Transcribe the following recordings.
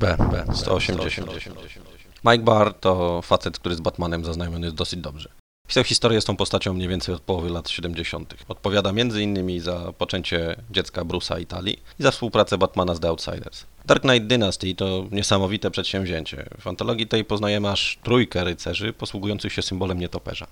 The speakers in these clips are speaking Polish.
B, B, 180. Mike Barr to facet, który z Batmanem zaznajomiony jest dosyć dobrze. Pisał historię z tą postacią mniej więcej od połowy lat 70. Odpowiada m.in. za poczęcie dziecka Bruce'a Italii i za współpracę Batmana z The Outsiders. Dark Knight Dynasty to niesamowite przedsięwzięcie. W antologii tej poznajemy aż trójkę rycerzy posługujących się symbolem nietoperza.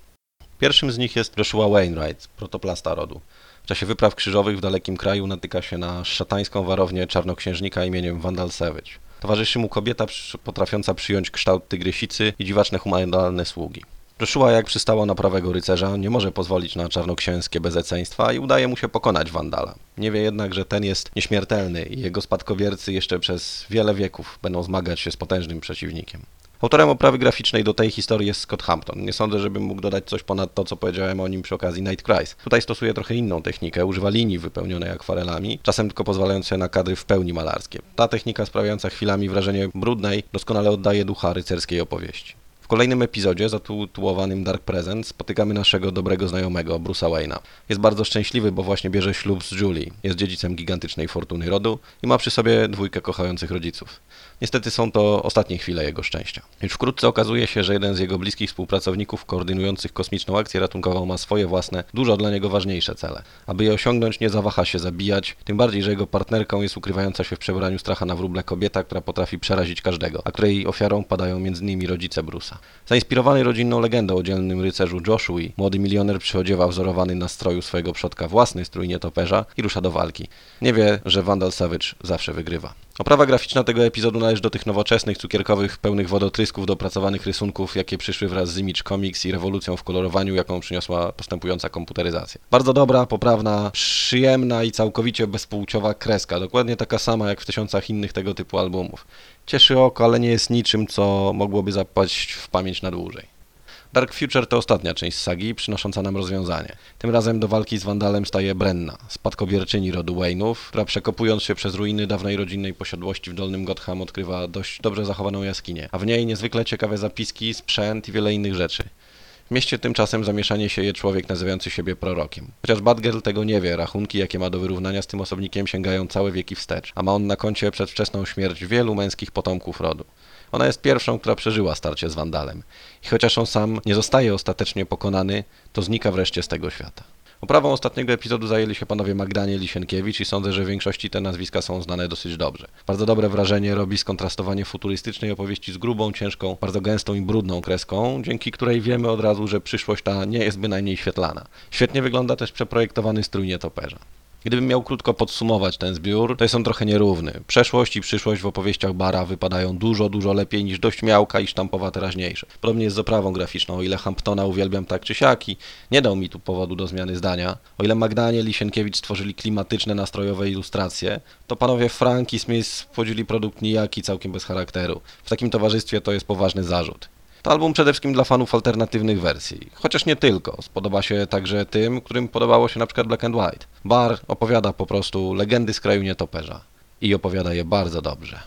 Pierwszym z nich jest Joshua Wainwright, protoplasta rodu. W czasie wypraw krzyżowych w dalekim kraju natyka się na szatańską warownię czarnoksiężnika imieniem Vandal Savage. Towarzyszy mu kobieta potrafiąca przyjąć kształt tygrysicy i dziwaczne humanoidalne sługi. Joshua, jak przystało na prawego rycerza, nie może pozwolić na czarnoksięskie bezeceństwa i udaje mu się pokonać Wandala. Nie wie jednak, że ten jest nieśmiertelny i jego spadkobiercy jeszcze przez wiele wieków będą zmagać się z potężnym przeciwnikiem. Autorem oprawy graficznej do tej historii jest Scott Hampton. Nie sądzę, żebym mógł dodać coś ponad to, co powiedziałem o nim przy okazji Night Cries. Tutaj stosuje trochę inną technikę, używa linii wypełnionej akwarelami, czasem tylko pozwalające na kadry w pełni malarskie. Ta technika sprawiająca chwilami wrażenie brudnej doskonale oddaje ducha rycerskiej opowieści. Kolejnym epizodzie, zatytułowanym Dark Present, spotykamy naszego dobrego znajomego, Bruce'a Wayne'a. Jest bardzo szczęśliwy, bo właśnie bierze ślub z Julie. Jest dziedzicem gigantycznej fortuny rodu i ma przy sobie dwójkę kochających rodziców. Niestety są to ostatnie chwile jego szczęścia. Już wkrótce okazuje się, że jeden z jego bliskich współpracowników koordynujących kosmiczną akcję ratunkową ma swoje własne, dużo dla niego ważniejsze cele. Aby je osiągnąć, nie zawaha się zabijać, tym bardziej, że jego partnerką jest ukrywająca się w przebraniu stracha na wróble kobieta, która potrafi przerazić każdego, a której ofiarą padają m.in. rodzice Bruce'a. Zainspirowany rodzinną legendą o dzielnym rycerzu Joshua, młody milioner przyodziewa wzorowany na stroju swojego przodka własny strój nietoperza i rusza do walki. Nie wie, że Vandal Savage zawsze wygrywa. Oprawa graficzna tego epizodu należy do tych nowoczesnych, cukierkowych, pełnych wodotrysków dopracowanych rysunków, jakie przyszły wraz z Image Comics i rewolucją w kolorowaniu, jaką przyniosła postępująca komputeryzacja. Bardzo dobra, poprawna, przyjemna i całkowicie bezpłciowa kreska, dokładnie taka sama jak w tysiącach innych tego typu albumów. Cieszy oko, ale nie jest niczym, co mogłoby zapaść w pamięć na dłużej. Dark Future to ostatnia część sagi, przynosząca nam rozwiązanie. Tym razem do walki z Wandalem staje Brenna, spadkobierczyni rodu Wayne'ów, która przekopując się przez ruiny dawnej rodzinnej posiadłości w Dolnym Gotham odkrywa dość dobrze zachowaną jaskinię, a w niej niezwykle ciekawe zapiski, sprzęt i wiele innych rzeczy. W mieście tymczasem zamieszanie sieje człowiek nazywający siebie prorokiem. Chociaż Batgirl tego nie wie, rachunki jakie ma do wyrównania z tym osobnikiem sięgają całe wieki wstecz, a ma on na koncie przedwczesną śmierć wielu męskich potomków rodu. Ona jest pierwszą, która przeżyła starcie z Wandalem. I chociaż on sam nie zostaje ostatecznie pokonany, to znika wreszcie z tego świata. Oprawą ostatniego epizodu zajęli się panowie Magdaniel i Sienkiewicz i sądzę, że w większości te nazwiska są znane dosyć dobrze. Bardzo dobre wrażenie robi skontrastowanie futurystycznej opowieści z grubą, ciężką, bardzo gęstą i brudną kreską, dzięki której wiemy od razu, że przyszłość ta nie jest bynajmniej świetlana. Świetnie wygląda też przeprojektowany strój nietoperza. Gdybym miał krótko podsumować ten zbiór, to jest on trochę nierówny. Przeszłość i przyszłość w opowieściach Bara wypadają dużo, dużo lepiej niż dość miałka i sztampowa teraźniejsze. Podobnie jest z oprawą graficzną. O ile Hamptona uwielbiam tak czy siaki, nie dał mi tu powodu do zmiany zdania. O ile Magdaniel i Sienkiewicz stworzyli klimatyczne, nastrojowe ilustracje, to panowie Frank i Smith wchodzili produkt nijaki, całkiem bez charakteru. W takim towarzystwie to jest poważny zarzut. Album przede wszystkim dla fanów alternatywnych wersji, chociaż nie tylko. Spodoba się także tym, którym podobało się na przykład Black and White. Bar opowiada po prostu legendy z kraju nietoperza i opowiada je bardzo dobrze.